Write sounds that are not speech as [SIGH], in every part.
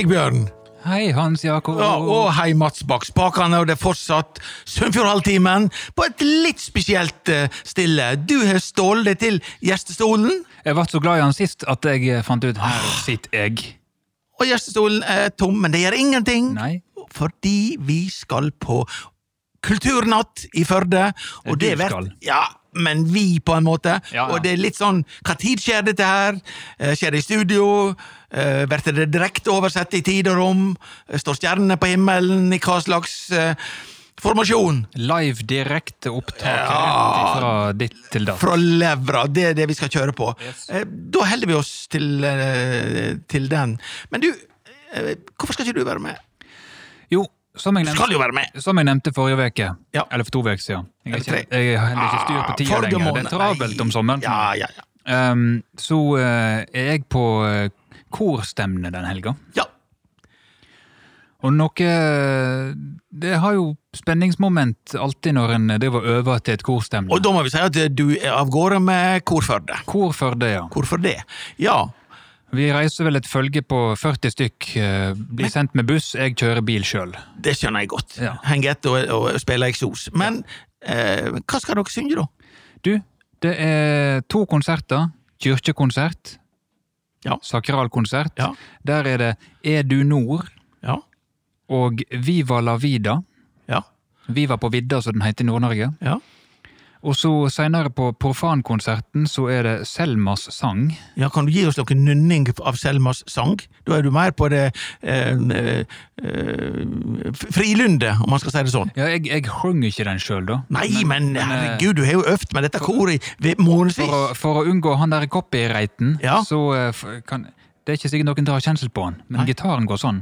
Sigbjørn. Hei, Hans Jakob. Ja, og hei, Mats bak spakene, og det er fortsatt Sunnfjordhalvtimen på et litt spesielt eh, stille. Du har stålet deg til gjestestolen, Jeg ble så glad i han sist at jeg eh, fant ut her Ah. sitter jeg. og gjestestolen er tom, men det gjør ingenting. Nei. Fordi vi skal på kulturnatt i Førde. Og det, det vet- skal. Ja, men vi, på en måte. Ja, ja. Og det er litt sånn Hva tid skjer dette her? Eh, Skjer det i studio? Eh, Blir det direkte oversett i tid og rom? Eh, Står stjernene på himmelen? I hva slags formasjon? Live direkte opptak Ja. rett fra ditt til datt. Fra levra. Det er det vi skal kjøre på. Yes. Da holder vi oss til, til den. Men du, hvorfor skal ikke du være med? Jo, som jeg nevnte, skal jo være med! som jeg nevnte forrige uke, Ja. eller for to uker siden. Jeg, er Eller ikke, jeg har heller ikke styr på tida Forrige lenger. Det måned. er travelt om sommeren. Ja, ja, ja. Um, så eh, er jeg på uh, korstemne den helga. ja. Og noe Det har jo spenningsmoment alltid når en driver og øver til et korstemne. Og da må vi si at du er av gårde med Korførde. Kor Førde, ja. Hvorfor det? Ja, Vi reiser vel et følge på 40 stykk. Blir Blir sendt med buss, jeg kjører bil sjøl. det skjønner jeg godt. Ja. Henger etter og, og spiller eksos. Men eh, hva skal dere synge, da? Du, det er to konserter. Kirkekonsert. Ja. Sakralkonsert. Ja. Der er det Er du nord? Ja. og Viva la vida. Ja. Viva på vidda, som den heter i Nord-Norge. ja. Og så seinere på Profankonserten så er det Selmas sang. Ja, Kan du gi oss noe nynning av Selmas sang? Da er du mer på det eh, eh, eh, om man skal si det sånn. Ja, jeg, jeg sjunger ikke den sjøl, da. Nei, men, men herregud, du har jo øvd med dette koret i månedsvis. For for å unngå han der copyrighten, Ja. så eh, kan Det er ikke sikkert noen tar kjensel på han, men Nei. gitaren går sånn.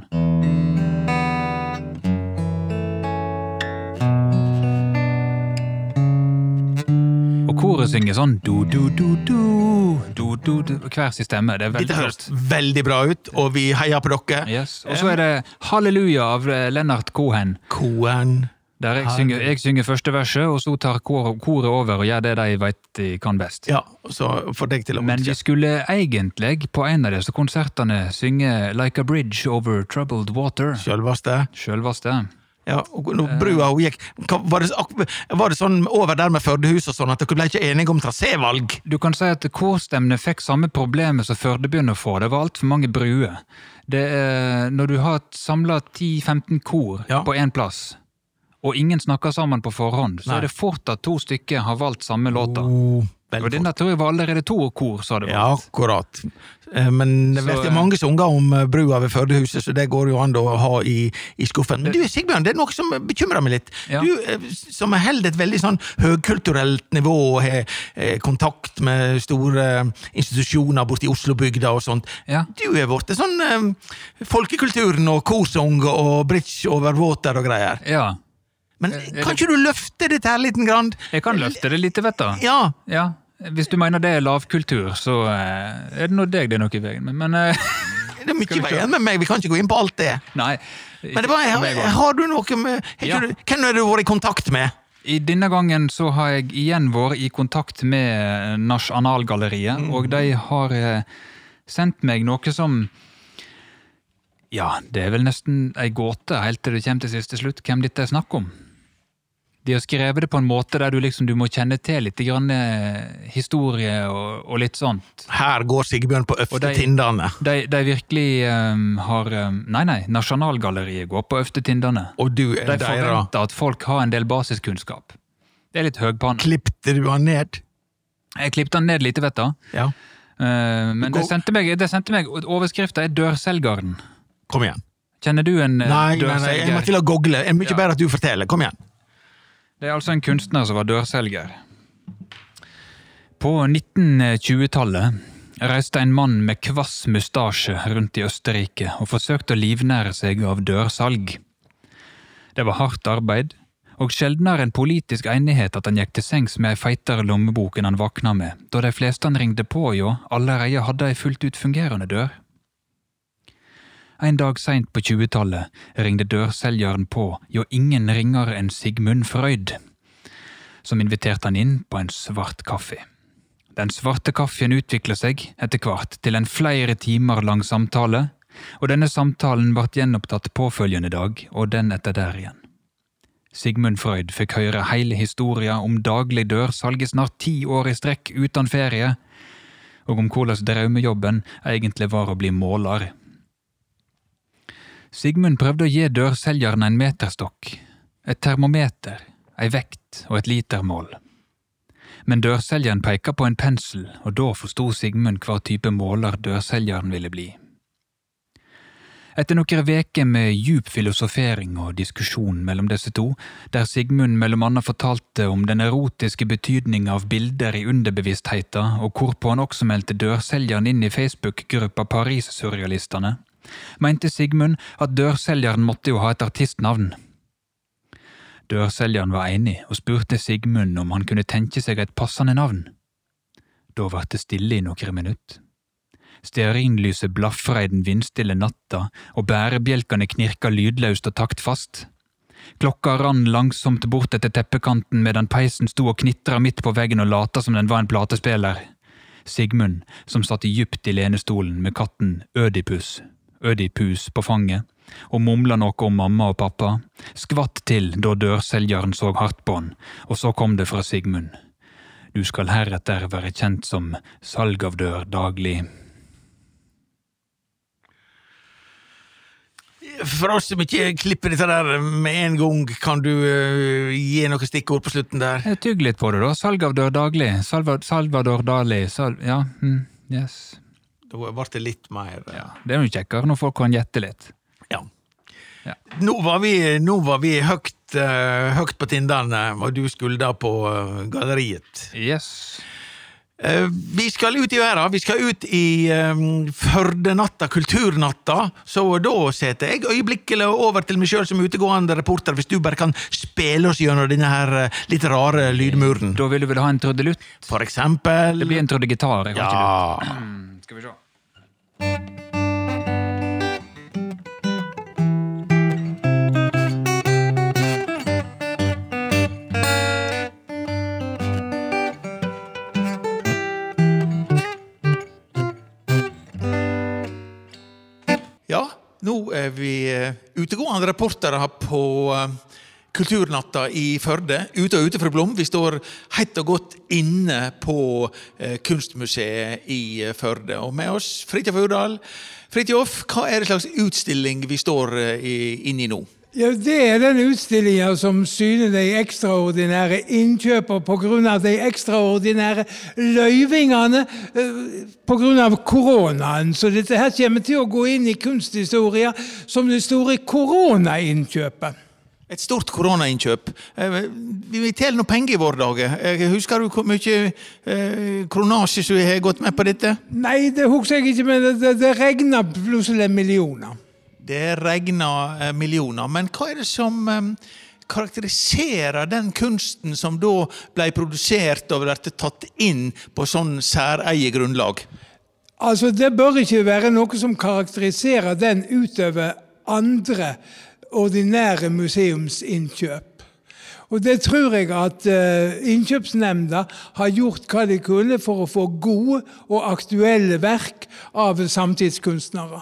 Koret synger sånn do-do-do-do, do-do-do Hver sin stemme. Det er veldig Dette høres veldig bra ut, og vi heier på dere. Yes. Og så er det Halleluja av eh, Lennart Cohen. Cohen. Der jeg synger, jeg synger første verset, og så tar koret over og gjør det de vet de kan best. Ja, så får deg til å Men vi skulle egentlig på en av disse konsertene synge Like a Bridge Over Troubled Water. Sjølvaste. Sjølvaste. Ja, og når brua hun gikk var det, var det sånn over der med Førdehus og sånn at dere ble ikke enige om trasévalg? Du kan si at korstemne fikk samme problemet som Førde begynner å få. Det var altfor mange bruer. Det er, når du har samla 10-15 kor Ja. på én plass, og ingen snakker sammen på forhånd, så Nei. er det fort at to stykker har valgt samme låta. Oh, veldig denne tror jeg var allerede to kor, sa det Ja, akkurat. Eh, Men det blir eh, mange sanger om eh, brua ved Førdehuset, så det går jo an å ha i, i skuffen. Men du Sigbjørn, det er noe som bekymrer meg litt. Ja. Du som holder et veldig sånn høgkulturelt nivå og har kontakt med store institusjoner borti Oslobygda og sånt. Ja. Du er blitt sånn folkekulturen og korsang og bridge over water og greier. ja. Men kan ikke du løfte dette her liten grann? Jeg kan løfte det litt, vet du. Ja, Ja, hvis du mener det er lavkultur, så eh, er det nå deg det er noe i veien med. Men eh, [LAUGHS] det er mye i veien med meg, vi kan ikke gå inn på alt det. nei. Men det var, har, du noe med Ja. du, Hvem har du vært i kontakt med? I denne gangen så har jeg igjen vært i kontakt med Nasjonalgalleriet, Mm. og de har eh, sendt meg noe som Ja, det er vel nesten ei gåte helt til det kommer til siste slutt hvem dette er snakk om. De har skrevet det på en måte der du liksom du må kjenne til litt grann, eh, historie og, og litt sånt. Her går Sigbjørn på øfte de- De, de virkelig um, har eh, Nei, nei, Nasjonalgalleriet går på øfte Tindane. Og du er De forventer at folk har en del basiskunnskap. Det er litt høgpanne. Klippte du han ned? Jeg klippte han ned lite, vet du. Ja. Uh, men det sendte meg, det sendte meg overskrifta er 'Dørselgeren'. Kom igjen. Kjenner du en eh, Nei, nei, nei, jeg må dørselger? til å google. Det er mye Ja. bedre at du forteller. Kom igjen. Det er altså en kunstner som var dørselger. På 1920-tallet reiste en mann med kvass mustasje rundt i Østerrike og forsøkte å livnære seg av dørsalg. Det var hardt arbeid, og sjeldnere enn politisk enighet at han gikk til sengs med ei feitere lommebok enn han våkna med, da de fleste han ringte på jo allerede hadde ei fullt ut fungerende dør. En dag seint på 20-tallet ringte dørselgeren på jo ingen ringere enn Sigmund Freud, som inviterte han inn på en svart kaffe. Den svarte kaffen utvikla seg etter hvert til en flere timer lang samtale, og denne samtalen ble gjenopptatt påfølgende dag og den etter der igjen. Sigmund Freud fikk høre hele historia om daglig dørsalg i snart ti år i strekk uten ferie, og om hvordan drømmejobben egentlig var å bli måler. Sigmund prøvde å gi dørselgeren en meterstokk, et termometer, ei vekt og et litermål. Men dørselgeren peka på en pensel, og da forsto Sigmund hva type måler dørselgeren ville bli. Etter noen veker med djup filosofering og diskusjon mellom disse to, der Sigmund mellom annet fortalte om den erotiske betydninga av bilder i underbevisstheten, og hvorpå han også meldte dørselgeren inn i Facebook-gruppa Paris-surrealistene, mente Sigmund at dørselgeren måtte jo ha et artistnavn. Dørselgeren var enig og spurte Sigmund om han kunne tenke seg et passende navn. Da ble det stille i noen minutter. Stearinlyset blafra i den vindstille natta, og bærebjelkene knirka lydløst og taktfast. Klokka rann langsomt bort etter teppekanten medan peisen sto og knitra midt på veggen og lata som den var en platespiller. Sigmund, som satt dypt i lenestolen med katten Ødipus, Ødipus på fanget, og mumla noe om mamma og pappa, skvatt til da dørselgeren så hardt på han, og så kom det fra Sigmund. Du skal heretter være kjent som salg av dør daglig. For oss som ikke klipper dette der med en gang, kan du uh, gi noen stikkord på slutten der? Tygg litt på det, da. Salg av dør daglig. Salva, Salvador Dali. Sal, ja, mm, yes. Da ble det litt mer uh... ja, Det er jo kjekkere når folk kan gjette litt. Ja. ja. Nå var vi, nå var vi høyt, uh, høyt på Tindane, og du skulle da på galleriet. Yes. Eh, vi skal ut i verden. Vi skal ut i um, Førdenatta, Kulturnatta. Så da setter jeg øyeblikkelig over til meg sjøl som utegående reporter, hvis du bare kan spille oss gjennom denne her uh, litt rare lydmuren. Da vil du vel ha en trudelutt? For eksempel. Det blir en trudegitar. Ja. Skal vi se. Nå er vi eh, utegående reportere på eh, Kulturnatta i Førde. Ute og ute fra Blom. Vi står hett og godt inne på eh, Kunstmuseet i Førde. Og med oss Fridtjof Aurdal. Fridtjof, hva er det slags utstilling vi står inne i nå? Ja, Det er den utstillinga som syner de ekstraordinære innkjøpene pga. de ekstraordinære løyvingene eh, pga. koronaen. Så dette her kommer til å gå inn i kunsthistoria som det store koronainnkjøpet. Et stort koronainnkjøp. Eh, vi teller noen penger i våre dager. Eh, husker du hvor mye kronasje som har gått med på dette? Nei, det husker jeg ikke, men det, det regner plutselig millioner. Det regner eh, millioner. Men hva er det som eh, karakteriserer den kunsten som da ble produsert og ble tatt inn på sånn særeie grunnlag? Altså, Det bør ikke være noe som karakteriserer den utover andre ordinære museumsinnkjøp. Og det tror jeg at uh, Innkjøpsnemnda har gjort hva de kunne for å få gode og aktuelle verk av samtidskunstnere.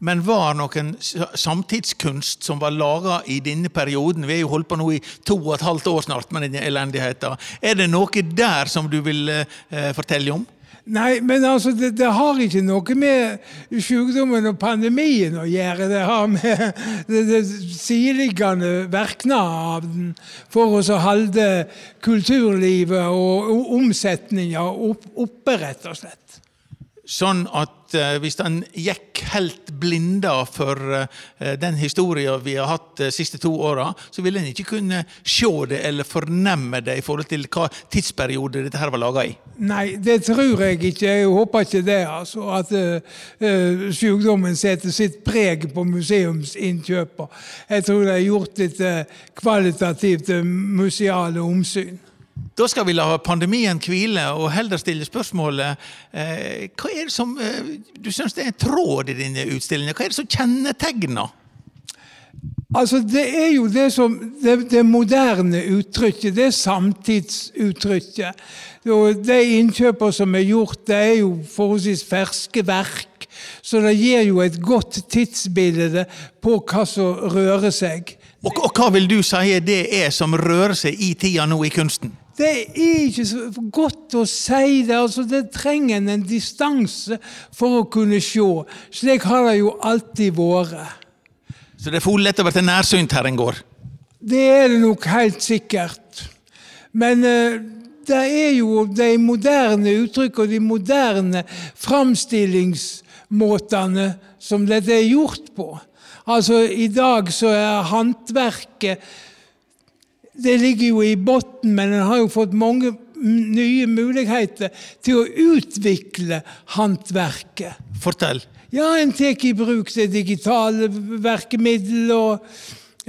Men var noen samtidskunst som var laga i denne perioden? Vi har jo holdt på nå i to og et halvt år snart med denne elendigheten. Er det noe der som du vil eh, fortelle om? Nei, men altså, det, det, har ikke noe med sykdommen og pandemien å gjøre. Det har med [LAUGHS] det, det sideliggende virkninger av den for å holde kulturlivet og omsetninga oppe, rett og slett. Sånn at uh, hvis han gikk helt blinda for uh, den historien vi har hatt de siste to åra, så ville en ikke kunne se det eller fornemme det i forhold til hva tidsperiode dette her var laga i. Nei, det tror jeg ikke. Jeg håper ikke det. altså, At uh, sykdommen setter sitt preg på museumsinnkjøper. Jeg tror det er gjort et kvalitativt museale omsyn. Da skal vi la pandemien hvile og heller stille spørsmålet eh, Hva er det som eh, du syns er en tråd i denne utstillingen? Hva er det som kjennetegner? Altså, Det er jo det som det, det moderne uttrykket, det samtidsuttrykket. Og De innkjøper som er gjort, det er jo forholdsvis ferske verk. Så det gir jo et godt tidsbilde på hva som rører seg. Og, og hva vil du si det er som rører seg i tida nå i kunsten? Det er ikke så godt å si det. altså Det trenger en distanse for å kunne se. Slik har det jo alltid vært. Så det får lett å være nærsynt her en går? Det er det nok helt sikkert. Men uh, det er jo de moderne uttrykk og de moderne framstillingsmåtene som dette er gjort på. Altså, I dag så er håndverket Det ligger jo i bunnen, men en har jo fått mange nye muligheter til å utvikle håndverket. Fortell. Ja, en tar i bruk det digitale verkemiddel, og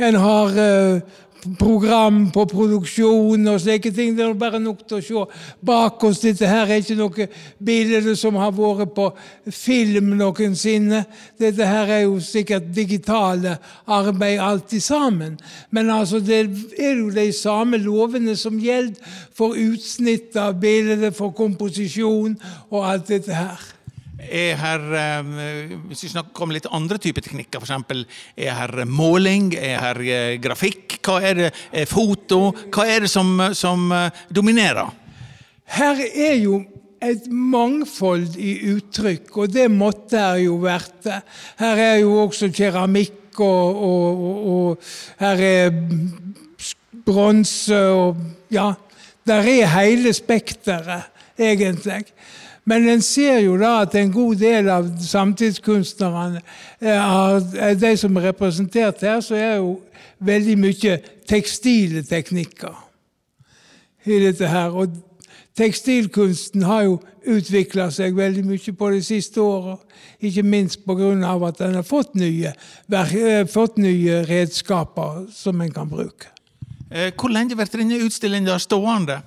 en har uh, program på produksjon og slike ting. Det er bare nok til å se bak oss. Dette her er ikke noe bilde som har vært på film noensinne. Dette her er jo sikkert digitale arbeid alltid sammen. Men altså, det er jo de samme lovene som gjelder for utsnitt av bildet, for komposisjon og alt dette her. Er her, eh, hvis vi snakker om litt andre typer teknikker, f.eks. Er her måling, er her eh, grafikk? Hva er det, er foto? Hva er det som, som eh, dominerer? Her er jo et mangfold i uttrykk, og det måtte her jo vært. Her er jo også keramikk, og, og, og, og her er bronse og Ja, der er hele spekteret, egentlig. Men en ser jo da at en god del av samtidskunstnerne, er de som er representert her, så er jo veldig mye tekstile teknikker i dette her. Og tekstilkunsten har jo utvikla seg veldig mye på de siste åra. Ikke minst pga. at en har fått nye, fått nye redskaper som en kan bruke. Hvor lenge blir denne utstillingen stående?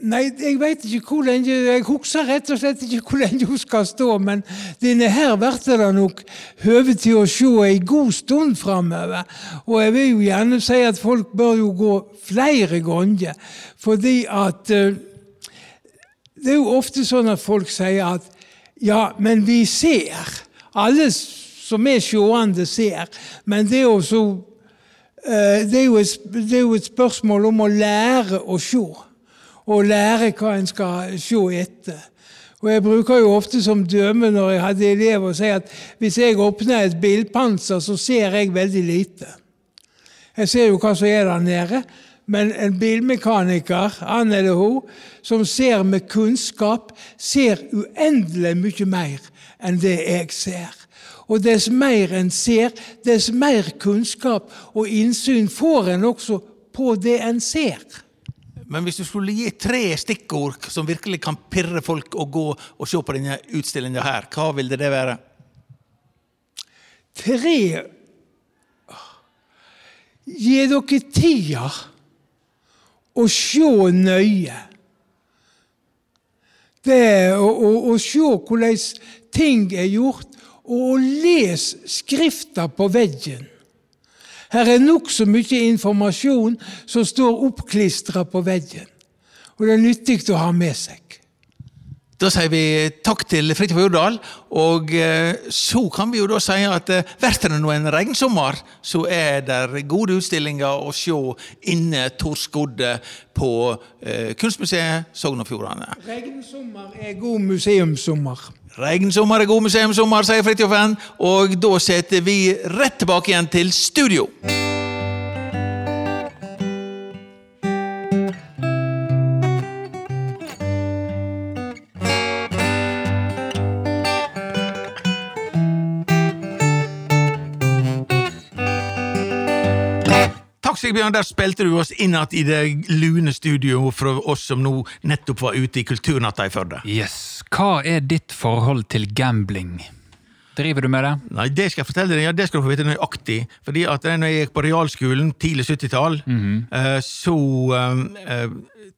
Nei, jeg vet ikke hvor lenge Jeg husker rett og slett ikke hvor lenge hun skal stå, men denne her blir det nok høve til å se ei god stund framover. Og jeg vil jo gjerne si at folk bør jo gå flere ganger, fordi at uh, Det er jo ofte sånn at folk sier at ja, men vi ser. Alle som er seende, ser. Men det er, også, uh, det, er et, det er jo et spørsmål om å lære å se og lære hva en skal se etter. Og Jeg bruker jo ofte som døme når jeg hadde elever, å si at hvis jeg åpner et bilpanser, så ser jeg veldig lite. Jeg ser jo hva som er der nede, men en bilmekaniker, han eller hun, som ser med kunnskap, ser uendelig mye mer enn det jeg ser. Og dess mer en ser, dess mer kunnskap og innsyn får en også på det en ser. Men hvis du skulle gi tre stikkord som virkelig kan pirre folk å gå og se på denne utstillinga her, hva ville det være? Tre Gi dere tida å se nøye. Det å se hvordan ting er gjort, og å lese skrifta på veggen. Her er nokså mye informasjon som står oppklistra på veggen. Og det er nyttig å ha med seg. Da sier vi takk til Fridtjof Urdal, og eh, så kan vi jo da si at eh, blir det nå en regnsommer, så er det gode utstillinger å se inne Torskodde på eh, Kunstmuseet Sogn og Fjordane. Regnsommer er god museumssommer. Regnsommer er god museumssommer, sier Fridtjofen. Og da setter vi rett tilbake igjen til studio. Sigbjørn. Der spilte du oss inn igjen i det lune studioet fra oss som nå nettopp var ute i Kulturnatta i Førde. Yes. Hva er ditt forhold til gambling? Driver du med det? Nei, det skal jeg fortelle deg, ja, det skal du få vite nøyaktig. Fordi at når jeg gikk på realskolen, tidlig 70-tall, mm -hmm. så uh,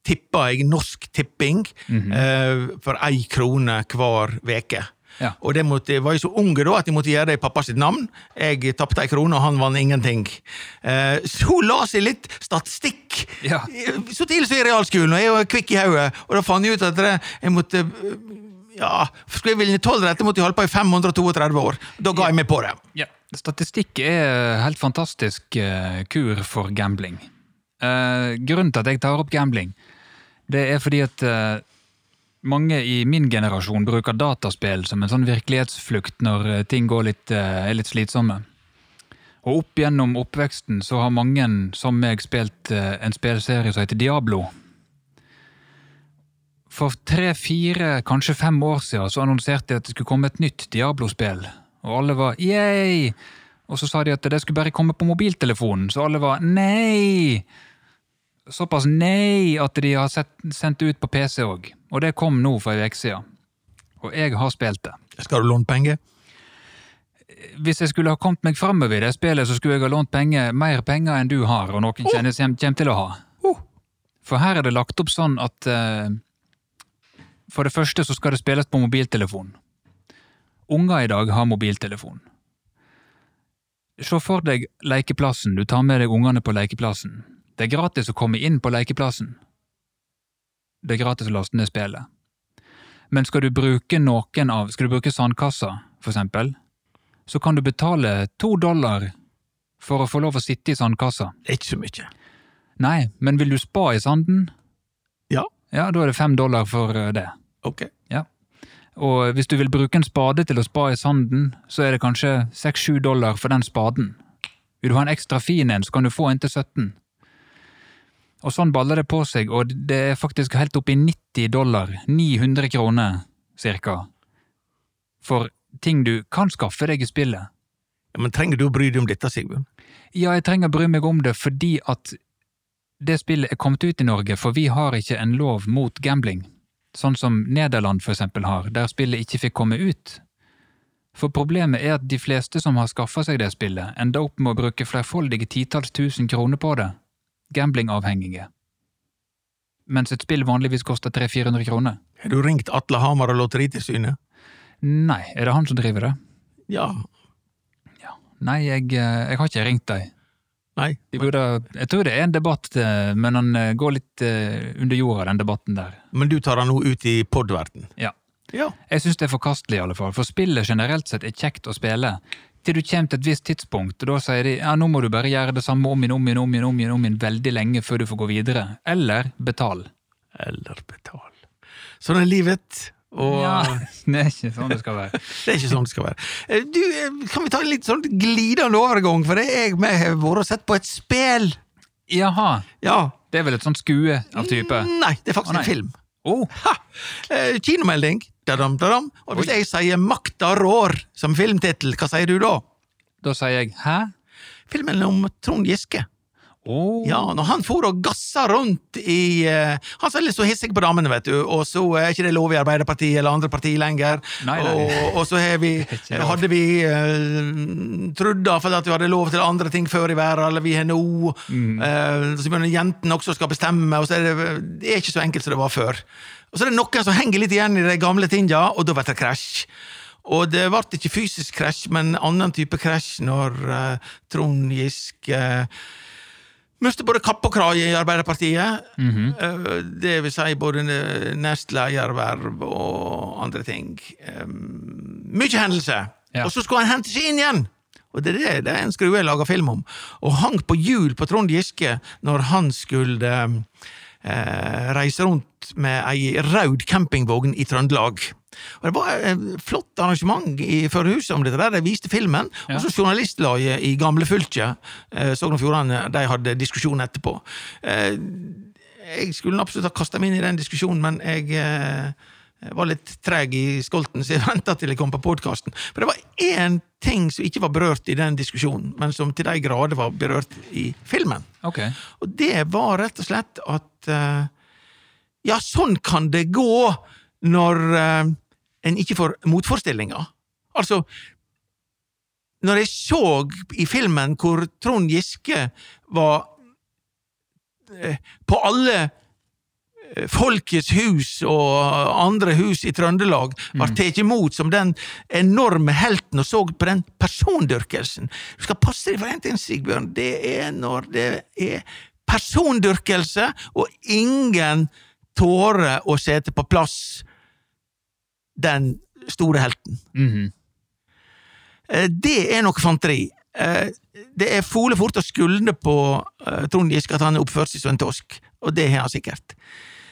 tippa jeg Norsk Tipping mm -hmm. for ei krone hver veke. Ja. Og det måtte, jeg var jo så unge da at jeg måtte gjøre det i pappa sitt navn. Jeg tapte ei krone, og han vant ingenting. Eh, så la seg litt statistikk ja. så tidlig som i realskolen, og jeg var kvikk i hodet. Og da fant jeg ut at det, jeg måtte ja, Skulle jeg vinne tolv rette, måtte jeg holde på i 532 år. Da ga jeg meg på det. Ja. Statistikk er helt fantastisk eh, kur for gambling. Eh, grunnen til at jeg tar opp gambling, det er fordi at eh, mange i min generasjon bruker dataspill som en sånn virkelighetsflukt når eh, ting litt, eh, er litt slitsomme. Og opp gjennom oppveksten så har mange som meg spilt eh, en spillserie som heter Diablo. For tre-fire, kanskje fem år siden så annonserte de at det skulle komme et nytt Diablo-spill. Og alle var yay! Og så sa de at det skulle bare komme på mobiltelefonen, så alle var nei! Såpass nei at de har sett, sendt ut på PC òg. Og det kom nå for ei uke siden. Og jeg har spilt det. Skal du låne penger? Hvis jeg skulle ha kommet meg framover i det spillet, så skulle jeg ha lånt penger, mer penger enn du har, og noen kjennes kommer kommer til å ha. Oh. For her er det lagt opp sånn at uh, For det første så skal det spilles på mobiltelefon. Unger i dag har mobiltelefon. Se for deg lekeplassen, du tar med deg ungene på lekeplassen. Det er gratis å komme inn på lekeplassen. Det er gratis å laste ned spillet. Men skal du bruke noen av, skal du bruke sandkassa, for eksempel, så kan du betale to dollar for å få lov å sitte i sandkassa. Ikke så mye. Nei, men vil du spa i sanden? Ja. Ja, da er det fem dollar for eh, det. Ok. Ja. Og hvis du vil bruke en spade til å spa i sanden, så er det kanskje seks-sju dollar for den spaden. Vil du ha en ekstra fin en, så kan du få en til 17. Og sånn baller det på seg, og det er faktisk helt opp i 90 dollar, 900 kroner cirka, for ting du kan skaffe deg i spillet. Ja, men trenger du å bry deg om dette, Sigbjørn? Ja, jeg trenger å bry meg om det fordi at det spillet er kommet ut i Norge, for vi har ikke en lov mot gambling, sånn som Nederland for eksempel har, der spillet ikke fikk komme ut. For problemet er at de fleste som har skaffa seg det spillet, ender opp med å bruke flerfoldige titalls tusen kroner på det, gamblingavhengige. Mens et spill vanligvis koster 300-400 kroner. Har du ringt Atle Hamar og Lotteritilsynet? Nei, er det han som driver det? Ja. Ja. Nei, jeg, eh, jeg har ikke ringt dem. Nei. De burde, jeg tror det er en debatt, eh, men han eh, går litt under jorda, den debatten der. Men du tar han nå ut i podverden? Ja. Ja. Jeg syns det er forkastelig, i alle fall, for spillet generelt sett er kjekt å spille. Til du kommer til et visst tidspunkt, og da sier de ja, nå må du bare gjøre det samme om igjen, om igjen, om igjen, om igjen, om igjen veldig lenge før du får gå videre. Eller betal. Eller betal. Sånn er livet. Og Ja, [LAUGHS] det er ikke sånn det skal være. [LAUGHS] det er ikke sånn det skal være. Eh, Du, eh, kan vi ta en litt sånn glidende overgang, for det er jeg med har vært og sett på et spel. Jaha, Ja. det er vel et sånt skue av type? Nei, det er faktisk oh, en film. Oh, Ha! Eh, kinomelding. Da-dam, da-dam. Og hvis Oi. jeg sier Makta rår som filmtittel, hva sier du da? da sier jeg hæ? Filmen om Trond Giske. Oh. Ja, når han for og gassa rundt i uh, Han var litt så hissig på damene, vet du, og så er ikke det lov i Arbeiderpartiet eller andre partier lenger. Nei, nei. Og, og så vi, [LAUGHS] hadde vi uh, trodd da, for at vi hadde lov til andre ting før i verden, eller vi har nå. Mm. uh, så begynner jentene også skal bestemme, og så er det, det er ikke så enkelt som det var før. Og så er det noen som henger litt igjen i de gamle tinga, og da blir det krasj. Og det ble ikke fysisk krasj, men annen type krasj når uh, Trond Giske uh, Miste både kapp og krage i Arbeiderpartiet. Mm -hmm. Det vil si både nestlederverv og andre ting. Mykje Mye hendelser. Ja. Og så skulle han hente seg inn igjen! Og det er det, det er en skrue jeg lager film om. Og hang på hjul på Trond Giske når han skulle eh, reise rundt med ei rød campingvogn i Trøndelag. Og Det var et flott arrangement i Førhuset om dette. der, De viste filmen. Ja. Og så journalistlaget i Gamlefylket, eh, Sogn og Fjordane, de hadde diskusjon etterpå. Eh, jeg skulle absolutt ha kasta meg inn i den diskusjonen, men jeg eh, var litt treg i skolten, så jeg [LAUGHS] venta til jeg kom på podkasten. For det var én ting som ikke var berørt i den diskusjonen, men som til de grader var berørt i filmen. Okay. Og det var rett og slett at eh, Ja, sånn kan det gå når eh, en ikke får motforestillinger. Altså Når jeg så i filmen hvor Trond Giske var eh, på alle eh, Folkets hus og andre hus i Trøndelag var tatt imot som den enorme helten og så på den persondyrkelsen. Du skal passe deg for en ting, Sigbjørn. Det er når det er persondyrkelse, og ingen tårer å sette på plass den store helten. Mm -hmm. Det er noe fanteri. Eh, Det er fole fort å skulde på eh, Trond Giske at han har oppført seg som en tosk, og det har han sikkert.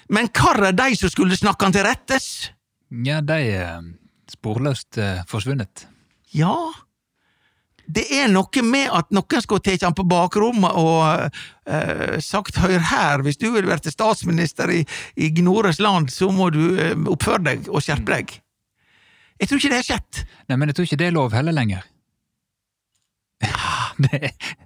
Men hvor er de som skulle snakke han til rettes? Ja, de er sporløst forsvunnet. Ja, det er noe med at noen skulle tatt han på bakrommet og uh, sagt hør her, hvis du vil bli statsminister i, i Gnores land, så må du uh, oppføre deg og skjerpe deg. Jeg tror ikke det har skjedd. Nei, men jeg tror ikke det er lov heller lenger. [LAUGHS] det, er-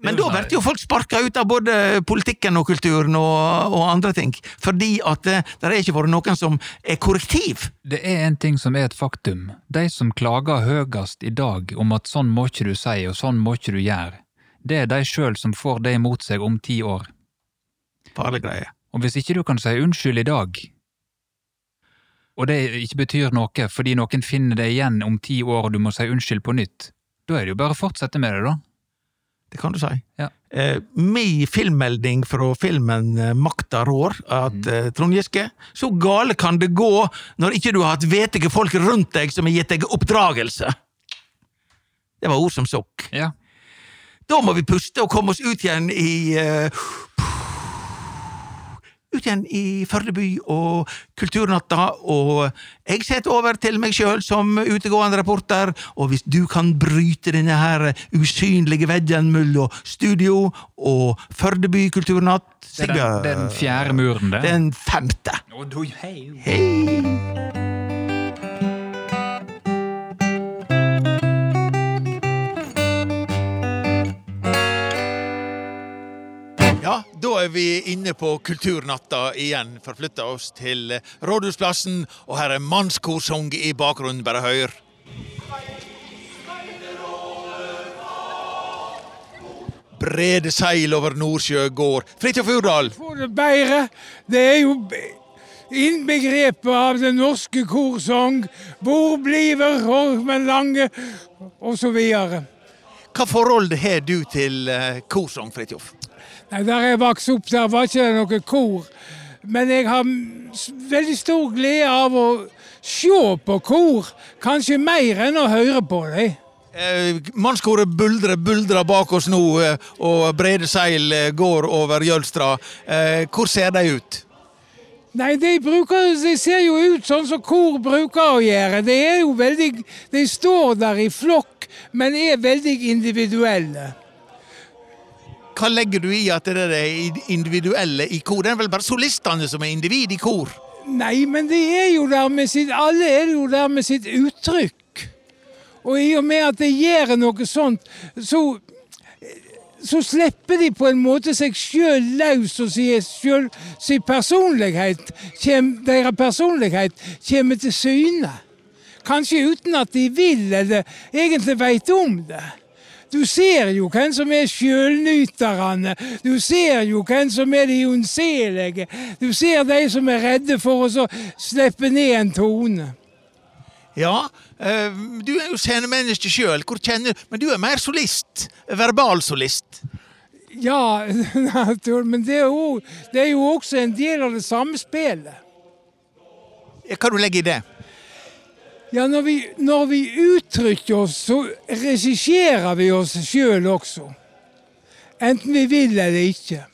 Men da blir jo folk sparka ut av både politikken og kulturen og, og andre ting, fordi at det er ikke vært noen som er korrektiv. Det er en ting som er et faktum. De som klager høyest i dag om at sånn må ikke du si og sånn må ikke du gjøre, det er de sjøl som får det imot seg om ti år. Farlig greie. Og hvis ikke du kan si unnskyld i dag, og det ikke betyr noe fordi noen finner det igjen om ti år og du må si unnskyld på nytt, da er det jo bare å fortsette med det, da. Det kan du si. Ja. Eh, mi filmmelding fra filmen eh, Makta rår at eh, Trond Giske, så gale kan det gå når ikke du har hatt vetige folk rundt deg som har gitt deg oppdragelse. Det var ord som sokk. Ja. Da må vi puste og komme oss ut igjen i eh, Ut igjen i Førde by og Kulturnatta, og jeg setter over til meg sjøl som utegående reporter, og hvis du kan bryte denne her usynlige veggen mellom studio og Førde by Kulturnatt er den, er den fjerde muren, det. Den femte. Hei. Ja, da er vi inne på Kulturnatta igjen. Forflytta oss til Rådhusplassen, og her er mannskorsang i bakgrunnen. Bare hør. Brede seil over Nordsjø går. Fridtjof Urdal, For det bedre, det er jo innbegrepet av den norske korsang. Hvor bliver Hormen lange, og så videre. hva forhold har du til eh, korsang, Fridtjof? Nei, Der jeg vokste opp, der var ikke det noe kor. Men jeg har veldig stor glede av å se på kor. Kanskje mer enn å høre på dem. Eh, Mannskoret buldrer, buldrer bak oss nå, eh, og brede seil eh, går over Jølstra. Eh, hvor ser de ut? Nei, de, bruker, de ser jo ut sånn som kor bruker å gjøre. De veldig De står der i flokk, men er veldig individuelle. Hva legger du i at det er det individuelle i kor? Det er vel bare solistene som er individ i kor? Nei, men de er jo der med sitt Alle er jo der med sitt uttrykk. Og i og med at de gjør noe sånt, så så slipper de på en måte seg sjøl løs og sier sin personlighet kjem, Deres personlighet kommer til syne. Kanskje uten at de vil eller egentlig veit om det. Du ser jo hvem som er sjølnyterne. Du ser jo hvem som er de ondselige. Du ser de som er redde for å slippe ned en tone. Ja, eh, du er jo scenemenneske sjøl, men du er mer solist. Verbalsolist. Ja, [LAUGHS] men det er, jo, det er jo også en del av det samme spillet. Hva du legger i det? Ja, når vi, når vi uttrykker oss, så regisserer vi oss sjøl også. Enten vi vil eller ikke.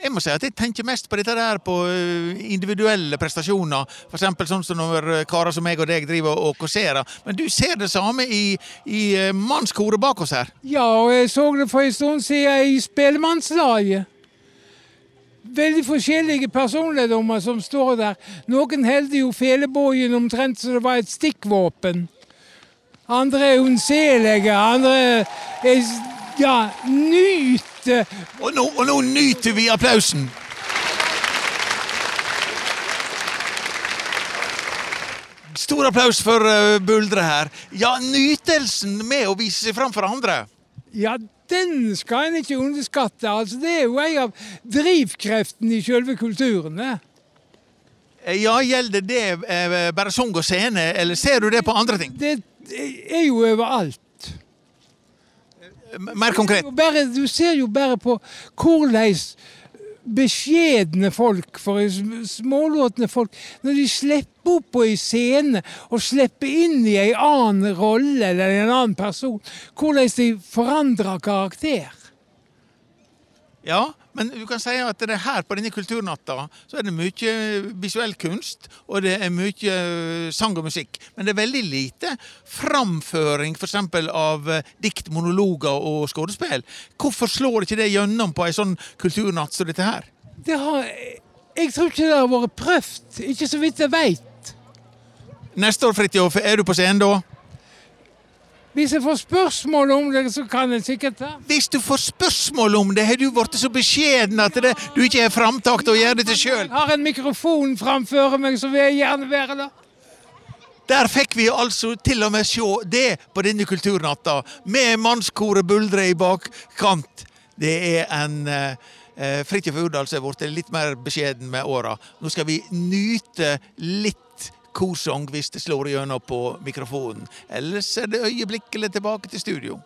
Jeg må si at jeg tenker mest på dette der på eh, individuelle prestasjoner. Eksempel sånn som når eh, karer som meg og deg driver og kåserer. Men du ser det samme i, i eh, mannskoret bak oss her. Ja, og jeg så det for en stund siden i Spellemannslaget. Veldig forskjellige personligdommer som står der. Noen holder jo felebågen omtrent som det var et stikkvåpen. Andre er unnselige, andre er ja, nyter Og og nå nyter vi applausen! Stor applaus for uh, Buldre her. Ja, nytelsen med å vise seg fram for andre. Ja, den skal en ikke underskatte. Altså, det er jo en av drivkreftene i selve kulturen. Eh, Ja, gjelder det eh, bare sang og scene, eller ser du det på andre ting? Det er jo overalt. Mer konkret. Jo Bare, du ser jo bare på hvordan beskjedne folk, for smålåtne folk, når de slipper opp på en scene og slipper inn i en annen rolle eller en annen person, hvordan de forandrer karakter. Ja, men du kan si at det er her på denne kulturnatta så er det mye visuell kunst, og det er mye sang og musikk. Men det er veldig lite framføring f.eks. av dikt, monologer og skuespill. Hvorfor slår ikke det gjennom på en sånn kulturnatt som dette her? Det har, jeg tror ikke det har vært prøvd. Ikke så vidt jeg veit. Neste år, Fridtjof, er du på scenen da? Hvis jeg får spørsmål om det, så kan jeg sikkert det. Hvis du får spørsmål om det, har du blitt så beskjeden at det, du ikke har framtak til å gjøre det til sjøl. Jeg har en mikrofon framfor meg, så vil jeg gjerne være der. Der fikk vi altså til og med se det på denne kulturnatta, med mannskoret buldre i bakkant. Det er en eh, Fridtjof Urdal som er blitt litt mer beskjeden med åra. Nå skal vi nyte litt korsang hvis det slår gjennom på mikrofonen. Ellers er det øyeblikkelig tilbake til studio.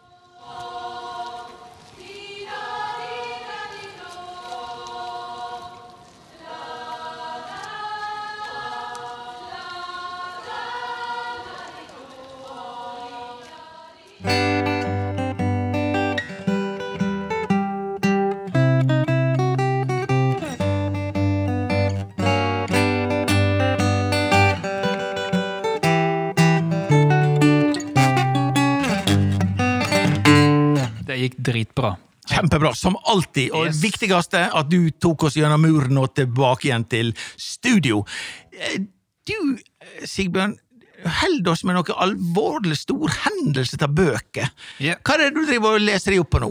Dritbra. Kjempebra, som alltid. Og Yes. det viktigste, at du tok oss gjennom muren og tilbake igjen til studio. Eh, Du, eh, Sigbjørn, holder oss med noe alvorlig stor hendelse av bøker. Yeah. Hva er det du driver og leser deg opp på nå?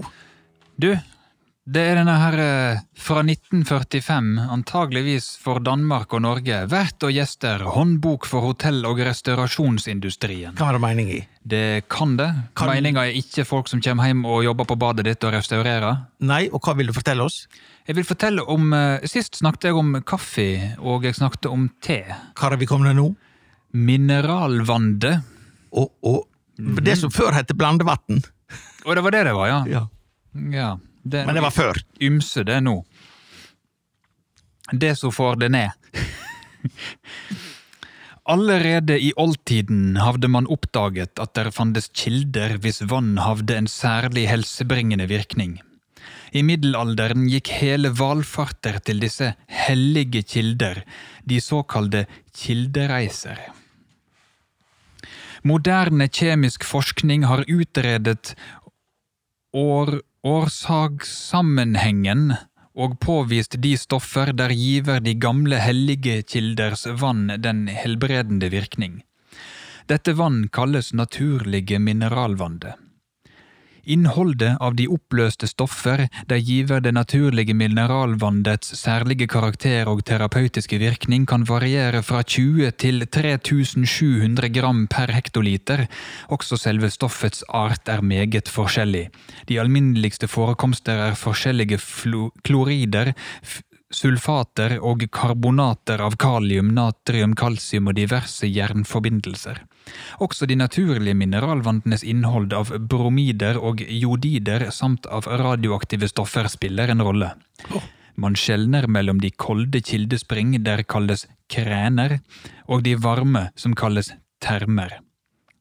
Du, det er denne her eh, fra 1945, antageligvis for Danmark og Norge, vert og gjester, håndbok for hotell- og restaurasjonsindustrien. Hva har det mening i? Det kan det. Kan- Meninga er ikke folk som kommer hjem og jobber på badet ditt og restaurerer. Nei, og hva vil du fortelle oss? Jeg vil fortelle om eh, Sist snakket jeg om kaffe, og jeg snakket om te. Hva har vi kommet nå? Mineralvande. Og, og det som før het blandevann. Og det var det det var, ja. Ja. ja det, Men det var før. ymse det nå. Det som får det ned. [LAUGHS] Allerede i oldtiden havde man oppdaget at der fantes kilder hvis vann havde en særlig helsebringende virkning. I middelalderen gikk hele valfarter til disse hellige kilder, de såkalte kildereiser. Moderne kjemisk forskning har utredet år, årsakssammenhengen og påvist de stoffer der giver de gamle hellige kilders vann den helbredende virkning. Dette vann kalles naturlige mineralvannet. Innholdet av de oppløste stoffer der giver det naturlige mineralvannets særlige karakter og terapeutiske virkning kan variere fra 20 til 3700 gram per hektoliter. Også selve stoffets art er meget forskjellig. De alminneligste forekomster er forskjellige klorider, sulfater og karbonater av kalium, natrium, kalsium og diverse jernforbindelser. Også de naturlige mineralvannenes innhold av bromider og jodider samt av radioaktive stoffer spiller en rolle. Man skjelner mellom de kolde kildespring, der kalles kræner, og de varme, som kalles termer.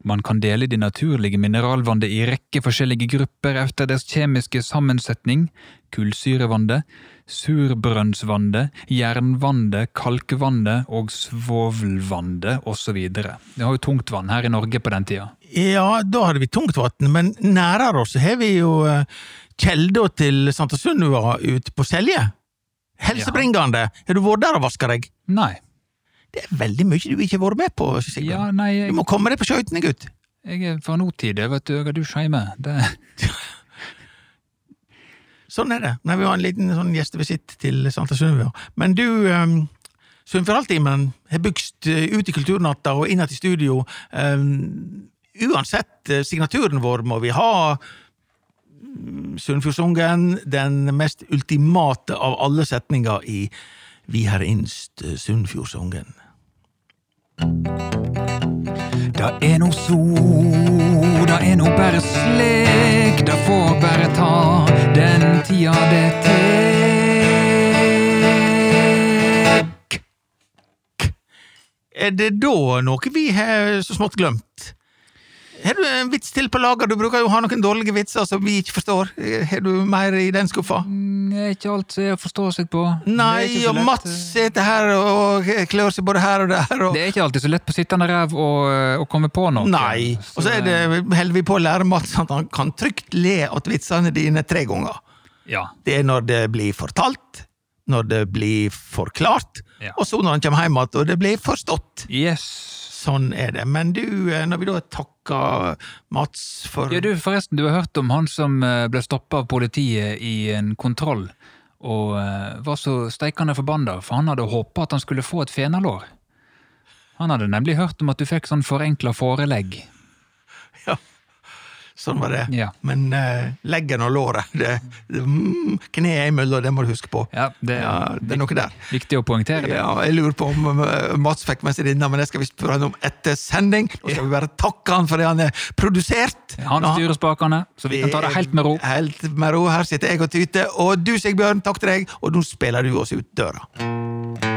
Man kan dele de naturlige mineralvannet i rekke forskjellige grupper etter deres kjemiske sammensetning, kullsyrevannet, surbrønnsvannet, jernvannet, kalkvannet og svovelvannet osv. Vi har jo tungt vann her i Norge på den tida. Ja, da hadde vi tungtvann, men nærere oss har vi jo uh, kjelda til Santa Sunniva ute på Selje. Helsebringende. Har du vært der og vaska deg? Nei. Det er veldig mye du ikke har vært med på, Sigurd. Ja, nei, Du må komme deg på skøytene, gutt. jeg er fra notid, vet du. Jeg har dusj hjemme. Det, [LAUGHS] Sånn er det når vi har en liten sånn gjestevisitt til Santa Sunniva. Men du, um, Sunnfjordaltimen, har bygst uh, ut i Kulturnatta og innad i studio. Um, uansett uh, signaturen vår må vi ha um, Sunnfjordsungen, den mest ultimate av alle setninger i Vi har innst uh, Sunnfjordsungen. Da er no so, da er no bare slik, da får bare ta Er det da noe vi har så smått glemt? Har du en vits til på lager? Du bruker jo å ha noen dårlige vitser som vi ikke forstår. Har du mer i den skuffa? Mm, ikke alt som er å forstå seg på. Nei, og Mats eh, sitter her og klør seg både her og der. Og... Det er ikke alltid så lett på sittende ræv å, å komme på noe. Nei. Og så er det, holder vi på å lære Mats at han kan trygt le åt vitsene dine tre ganger. Ja. Det er når det blir fortalt, når det blir forklart, Ja. og så når han kommer hjem igjen og det blir forstått. Yes. Sånn er det. Men du, eh, når vi da takker Mats for Ja, du, forresten, du har hørt om han som eh, ble stoppa av politiet i en kontroll, og eh, var så steikende forbanna, for han hadde håpa at han skulle få et fenalår. Han hadde nemlig hørt om at du fikk sånn forenkla forelegg. Ja, sånn var det. Ja. Men uh, leggen og låret, det, det, mm, kneet imellom, det må du huske på. Ja, det Ja, det er noe der. viktig å poengtere det. Ja, jeg lurer på om uh, Mats fikk med seg denne, men det skal vi spørre han om etter sending. Og skal vi bare takke han for det han er produsert. Han styrer spakene, så vi kan ta det helt med ro. Helt med ro. Her sitter jeg og tyter. Og du, Sigbjørn, takk til deg. Og nå spiller du oss ut døra.